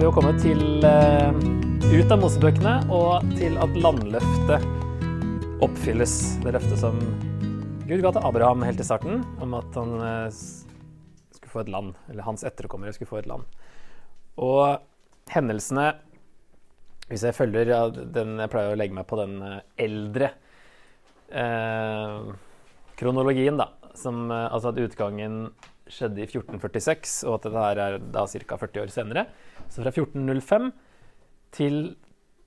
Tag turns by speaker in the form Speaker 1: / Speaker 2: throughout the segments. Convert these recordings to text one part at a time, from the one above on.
Speaker 1: har vi jo kommet til uh, ut av Mosebøkene og til at landløftet oppfylles. Det løftet som Gud ga til Abraham helt i starten, om at han uh, skulle få et land, eller hans etterkommere skulle få et land. Og hendelsene Hvis jeg følger den Jeg pleier å legge meg på den eldre kronologien, da. Som, altså at utgangen skjedde i 1446, og at dette her er da ca. 40 år senere. Så fra 1405 til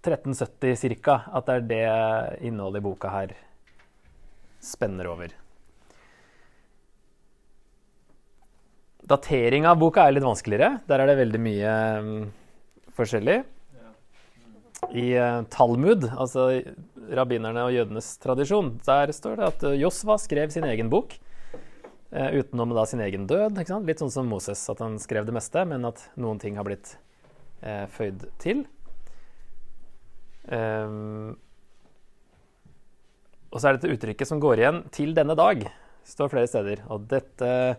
Speaker 1: 1370 ca. at det er det innholdet i boka her spenner over. Datering av boka er litt vanskeligere. Der er det veldig mye um, forskjellig. I uh, Talmud, altså rabbinerne og jødenes tradisjon, der står det at Josva skrev sin egen bok utenom da sin egen død. Litt sånn som Moses, at han skrev det meste, men at noen ting har blitt eh, føyd til. Um, og så er dette uttrykket som går igjen 'til denne dag'. står flere steder. Og dette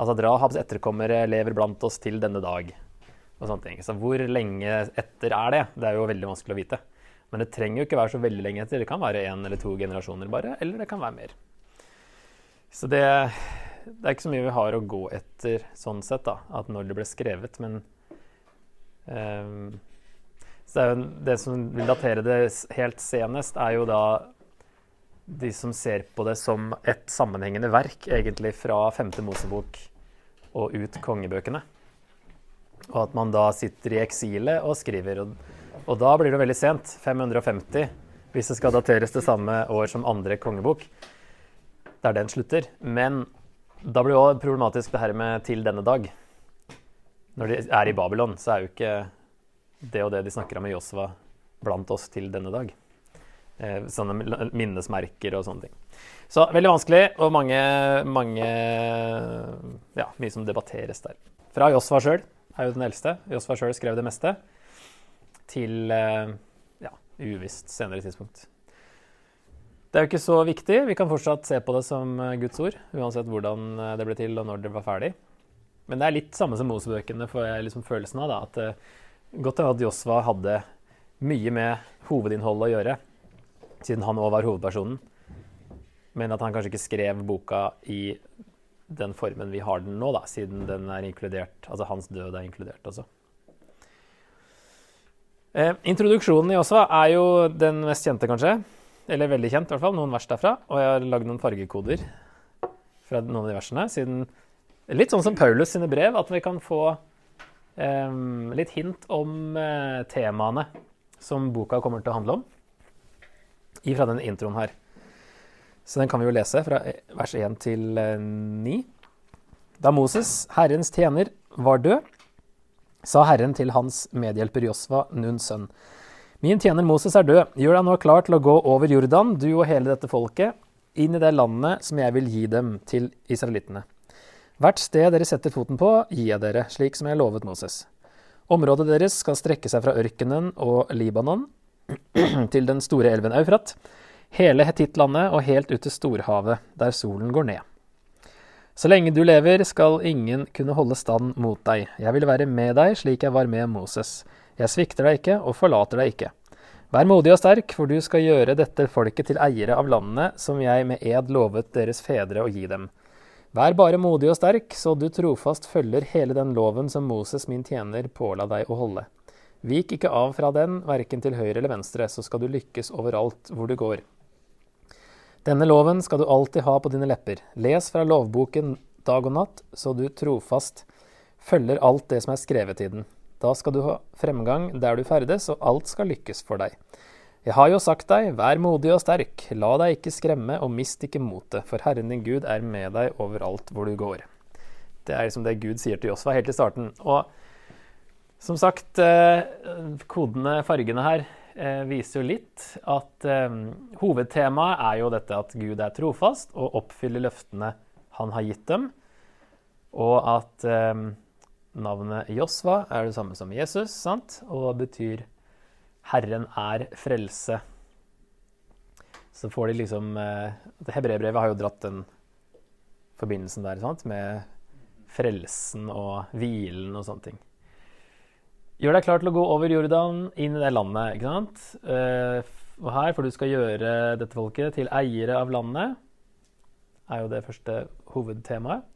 Speaker 1: Altså at Rahabs etterkommere lever blant oss til denne dag. Og sånne ting. Så hvor lenge etter er det? Det er jo veldig vanskelig å vite. Men det trenger jo ikke være så veldig lenge etter. Det kan være én eller to generasjoner bare, eller det kan være mer. Så det det er ikke så mye vi har å gå etter sånn sett, da, at når det ble skrevet, men um, så det, det som vil datere det helt senest, er jo da de som ser på det som et sammenhengende verk, egentlig fra femte Mosebok og ut kongebøkene. Og at man da sitter i eksilet og skriver. Og, og, da blir det veldig sent. 550, hvis det skal dateres til samme år som andre kongebok. Der den slutter. Men da blir det òg problematisk det her med 'til denne dag'. Når de er i Babylon, så er jo ikke det og det de snakker om i Josva, blant oss til denne dag. Eh, sånne minnesmerker og sånne ting. Så veldig vanskelig, og mange, mange Ja, mye som debatteres der. Fra Josva sjøl er jo den eldste. Josva sjøl skrev det meste. Til eh, ja, uvisst senere tidspunkt. Det er jo ikke så viktig. Vi kan fortsatt se på det som eh, Guds ord, uansett hvordan eh, det ble til og når det var ferdig. Men det er litt samme som Mosebøkene, får jeg liksom følelsen av. da, at uh, Godt at Josva hadde mye med hovedinnholdet å gjøre, siden han òg var hovedpersonen. Men at han kanskje ikke skrev boka i den formen vi har den nå, da, siden den er inkludert, altså hans død er inkludert også. Eh, introduksjonen i Josva er jo den mest kjente, kanskje. Eller veldig kjent, i hvert fall. Noen vers derfra. Og jeg har lagd noen fargekoder fra noen av de versene. Siden, litt sånn som Paulus sine brev, at vi kan få um, litt hint om uh, temaene som boka kommer til å handle om. Ifra denne introen her. Så den kan vi jo lese fra vers 1 til 9. Da Moses, Herrens tjener, var død, sa Herren til hans medhjelper Josva, Nuns sønn. Min tjener Moses er død. Gjør deg nå klar til å gå over Jordan, du og hele dette folket, inn i det landet som jeg vil gi dem, til israelittene. Hvert sted dere setter foten på, gir jeg dere, slik som jeg lovet Moses. Området deres skal strekke seg fra ørkenen og Libanon til den store elven Eufrat, hele Hetittlandet og helt ut til storhavet, der solen går ned. Så lenge du lever, skal ingen kunne holde stand mot deg. Jeg vil være med deg slik jeg var med Moses. Jeg svikter deg ikke og forlater deg ikke. Vær modig og sterk, for du skal gjøre dette folket til eiere av landet som jeg med ed lovet deres fedre å gi dem. Vær bare modig og sterk, så du trofast følger hele den loven som Moses min tjener påla deg å holde. Vik ikke av fra den, verken til høyre eller venstre, så skal du lykkes overalt hvor du går. Denne loven skal du alltid ha på dine lepper. Les fra lovboken dag og natt, så du trofast følger alt det som er skrevet i den. Da skal du ha fremgang der du ferdes, og alt skal lykkes for deg. Jeg har jo sagt deg, vær modig og sterk, la deg ikke skremme og mist ikke motet, for Herren din Gud er med deg overalt hvor du går. Det er liksom det Gud sier til Josfa helt i starten. Og som sagt, eh, kodene, fargene her, eh, viser jo litt at eh, hovedtemaet er jo dette at Gud er trofast og oppfyller løftene han har gitt dem, og at Navnet Josva er det samme som Jesus sant? og betyr 'Herren er frelse'. Så får de liksom eh, Hebreerbrevet har jo dratt den forbindelsen der sant? med frelsen og hvilen og sånne ting. Gjør deg klar til å gå over Jordan, inn i det landet. ikke sant? Eh, og her, for du skal gjøre dette folket til eiere av landet, er jo det første hovedtemaet.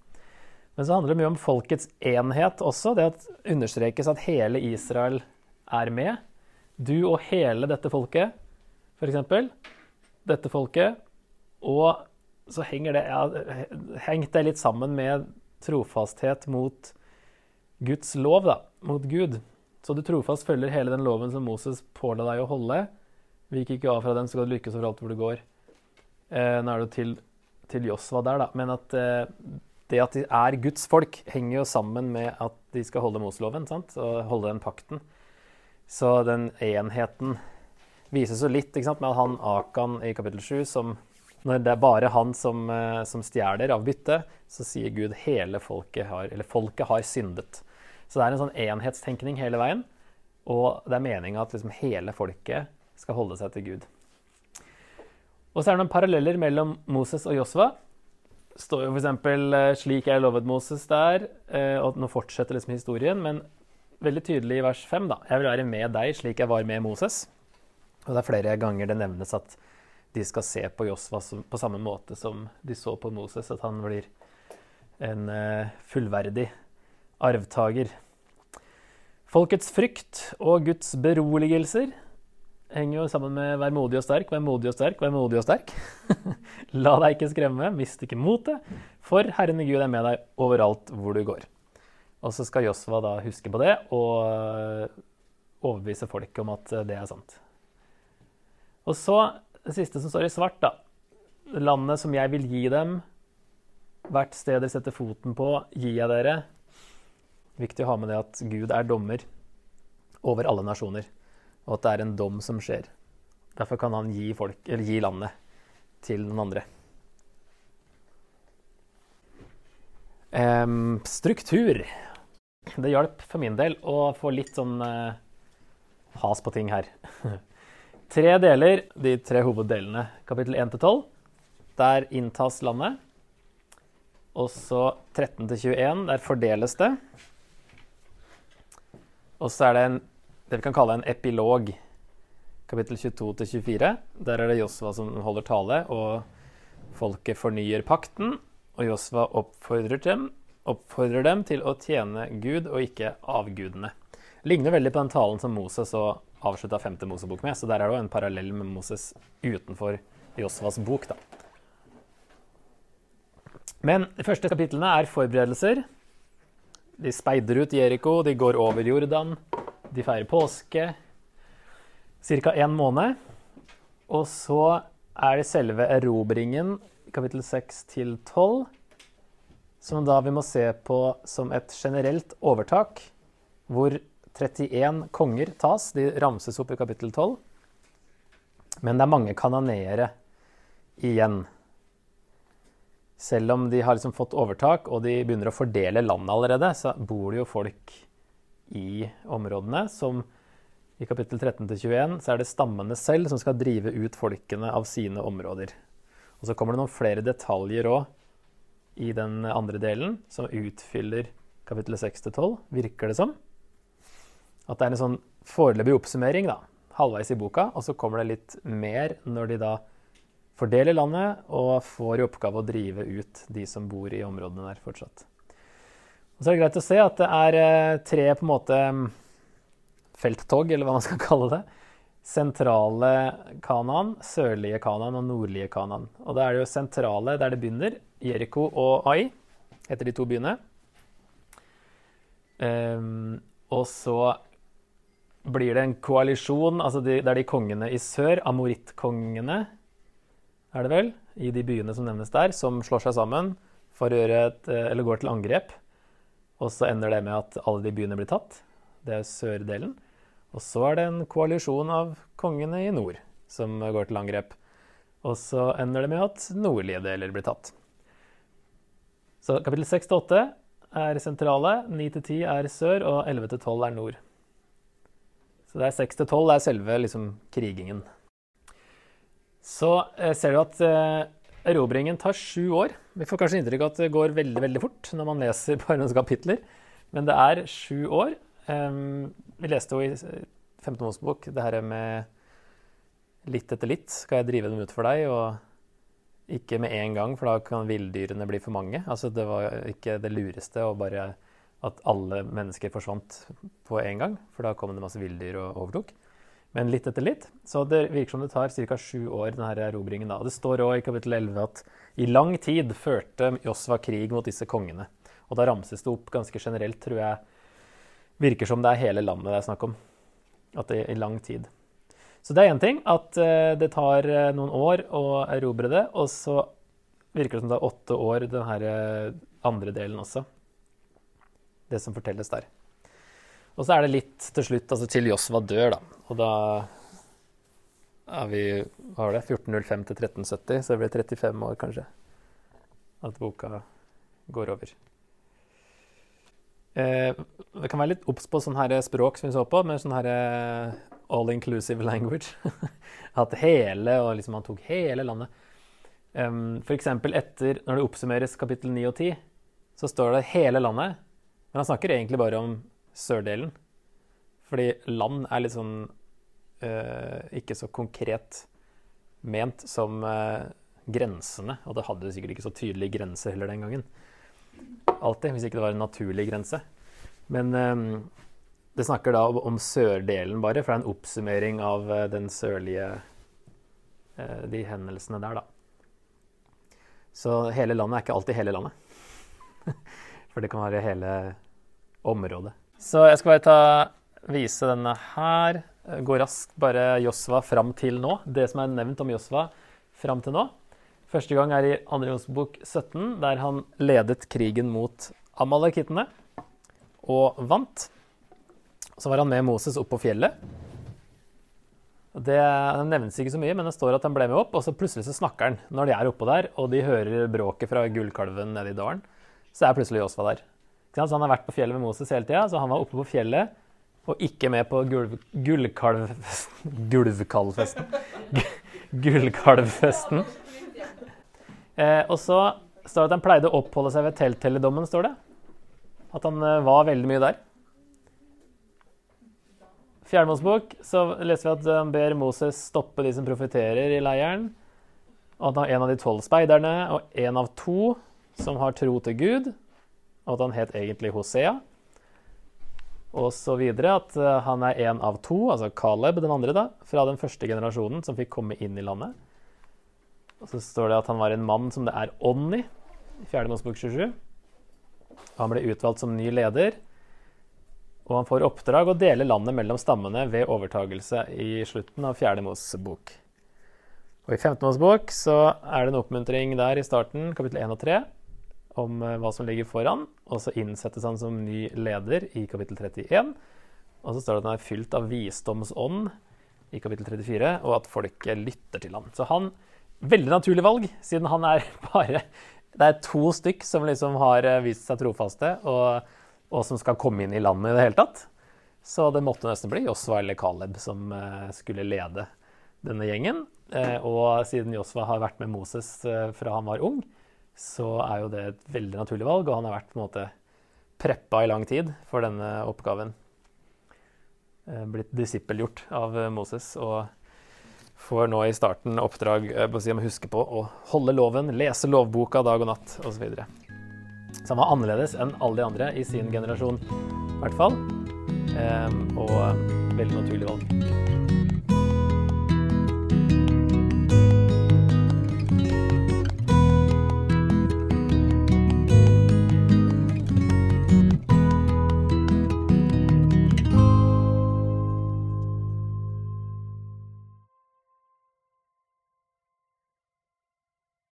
Speaker 1: Men så handler det mye om folkets enhet også. Det at understrekes at hele Israel er med. Du og hele dette folket, f.eks. Dette folket. Og så henger det, ja, hengt det litt sammen med trofasthet mot Guds lov, da. Mot Gud. Så du trofast følger hele den loven som Moses påla deg å holde. Vik ikke av fra den, så skal du lykkes overalt hvor du går. Eh, nå er det til, til Josva der, da. Men at eh, det at de er Guds folk, henger jo sammen med at de skal holde Moseloven sant? og holde den pakten. Så den enheten vises jo litt ikke sant? med han Akan i kapittel 7 som når det er bare han som, eh, som stjeler av byttet, så sier Gud hele folket har, eller folket har syndet. Så det er en sånn enhetstenkning hele veien. Og det er meninga at liksom hele folket skal holde seg til Gud. Og så er det noen paralleller mellom Moses og Josva. Står jo f.eks.: Slik jeg lovet Moses der. Eh, og nå fortsetter liksom historien, men veldig tydelig i vers 5, da. Jeg vil være med deg slik jeg var med Moses. Og det er flere ganger det nevnes at de skal se på Josva på samme måte som de så på Moses, at han blir en eh, fullverdig arvtaker. Folkets frykt og Guds beroligelser henger jo sammen med 'vær modig og sterk', 'vær modig og sterk', 'vær modig og sterk'. La deg ikke skremme, mist ikke motet, for Herren Gud er med deg overalt hvor du går. Og så skal Josva da huske på det og eh, overbevise folk om at det er sant. Og så det siste som står i svart, da. Landet som jeg vil gi dem, hvert sted dere setter foten på, gir jeg dere. Viktig å ha med det at Gud er dommer over alle nasjoner, og at det er en dom som skjer. Derfor kan han gi, folk, gi landet til noen andre. Um, struktur. Det hjalp for min del å få litt sånn uh, has på ting her. tre deler, de tre hoveddelene. Kapittel 1 12. Der inntas landet. Og så 13 21. Der fordeles det. Og så er det en, det vi kan kalle en epilog, kapittel 22-24. Der er det Josva som holder tale, og folket fornyer pakten. Og Josva oppfordrer dem, oppfordrer dem til å tjene Gud og ikke avgudene. Ligner veldig på den talen som Moses og avslutta 5. Mosebok med, så der er det en parallell med Moses utenfor Josvas bok. da. Men de første kapitlene er forberedelser. De speider ut Jeriko, de går over Jordan, de feirer påske. Ca. én måned. Og så er det selve erobringen, kapittel 6 til 12, som da vi må se på som et generelt overtak, hvor 31 konger tas. De ramses opp i kapittel 12. Men det er mange kanoneere igjen. Selv om de har liksom fått overtak og de begynner å fordele landet allerede, så bor det jo folk i områdene som i kapittel 13-21 så er det stammene selv som skal drive ut folkene av sine områder. Og så kommer det noen flere detaljer òg i den andre delen som utfyller kapittel 6-12, virker det som. At det er en sånn foreløpig oppsummering da, halvveis i boka, og så kommer det litt mer når de da fordeler landet og får i oppgave å drive ut de som bor i områdene der fortsatt. Og så er det greit å se at det er eh, tre på en måte mm, felttog, eller hva man skal kalle det. Sentrale Kanan, sørlige Kanan og nordlige Kanan. Og da er det jo sentrale der det begynner, Jeriko og Ai, etter de to byene. Um, og så blir det en koalisjon, altså de, det er de kongene i sør, amorittkongene, er det vel, i de byene som nevnes der, som slår seg sammen for å gjøre et, eh, eller går til angrep. Og så ender det med at alle de byene blir tatt. Det er sørdelen. Og så er det en koalisjon av kongene i nord som går til angrep. Og så ender det med at nordlige deler blir tatt. Så kapittel 6-8 er sentrale, 9-10 er sør, og 11-12 er nord. Så det er 6-12 er selve liksom, krigingen så eh, ser du at eh, erobringen tar sju år. Vi får kanskje inntrykk av at det går veldig veldig fort når man leser bare noen kapitler, men det er sju år. Vi leste jo i Femte Mosebok det her med litt etter litt skal jeg drive dem ut for deg, og ikke med en gang, for da kan villdyrene bli for mange. Altså, det var ikke det lureste å bare at alle mennesker forsvant på en gang, for da kom det masse villdyr og overtok. Men litt etter litt. Så det virker som det tar ca. sju år, denne erobringen. da. Det står òg i kapittel 11 at i lang tid førte Josva krig mot disse kongene. Og da ramses det opp ganske generelt, tror jeg. Virker som det er hele landet det er snakk om. At det er i lang tid. Så det er én ting at uh, det tar uh, noen år å erobre det. Og så virker det som det er åtte år, den uh, andre delen også. Det som fortelles der. Og så er det litt til slutt, altså til Josva dør, da. Og da er vi hva var det, 1405 til 1370, så det blir 35 år, kanskje, at boka går over. Eh, det kan være litt obs på sånn her språk som vi så på, med sånn her eh, all inclusive language. At hele, og liksom han tok hele landet. Um, F.eks. etter, når det oppsummeres kapittel 9 og 10, så står det hele landet. Men han snakker egentlig bare om sørdelen. Fordi land er litt sånn uh, ikke så konkret ment som uh, grensene. Og det hadde sikkert ikke så tydelige grenser heller den gangen. Alltid, hvis ikke det var en naturlig grense. Men um, det snakker da om sørdelen bare, for det er en oppsummering av uh, den sørlige De hendelsene der, da. Så hele landet er ikke alltid hele landet. for det kan være hele området. Så jeg skal bare ta vise denne her. Gå raskt bare Josva fram til nå. Det som er nevnt om Josva fram til nå. Første gang er i 2. Jonsbok 17, der han ledet krigen mot amalekittene og vant. Så var han med Moses opp på fjellet. Det, nevnes ikke så mye, men det står at han ble med opp, og så plutselig så snakker han når de er oppå der, og de hører bråket fra gullkalven nede i dalen. Så er plutselig Josva der. Så han har vært på fjellet med Moses hele tida, så han var oppe på fjellet og ikke med på gullkalvfesten Gulvkalvfesten. Gullkalvfesten. Eh, og så står det at han pleide å oppholde seg ved telttelledommen, står det. At han eh, var veldig mye der. Fjernmålsbok, så leser vi at han ber Moses stoppe de som profeterer i leiren. Og at han har en av de tolv speiderne og en av to som har tro til Gud. Og at han het egentlig Hosea og så videre at eh, han er en av to, altså Caleb den andre, da, fra den første generasjonen som fikk komme inn i landet. Og så står det at han var en mann som det er ånd i, i 4. Mosebok 27. Han ble utvalgt som ny leder, og han får oppdrag å dele landet mellom stammene ved overtagelse i slutten av 4. Mosebok. Og I 15. Mosebok så er det en oppmuntring der i starten, kapittel 1 og 3, om eh, hva som ligger foran. Og så innsettes han som ny leder i kapittel 31. Og så står det at han er fylt av visdomsånd i kapittel 34, og at folket lytter til ham. Så han Veldig naturlig valg, siden han er bare Det er to stykk som liksom har eh, vist seg trofaste, og, og som skal komme inn i landet i det hele tatt. Så det måtte nesten bli Josva eller Caleb som uh, skulle lede denne gjengen. Og siden Josva har vært med Moses fra han var ung, så er jo det et veldig naturlig valg, og han har vært på en måte preppa i lang tid for denne oppgaven. Eh, blitt disippelgjort av eh, Moses og får nå i starten oppdrag eh, på å, si, om å huske på å holde loven, lese lovboka dag og natt osv. Så, han var annerledes enn alle de andre i sin generasjon, i hvert fall. Og veldig naturlig valg.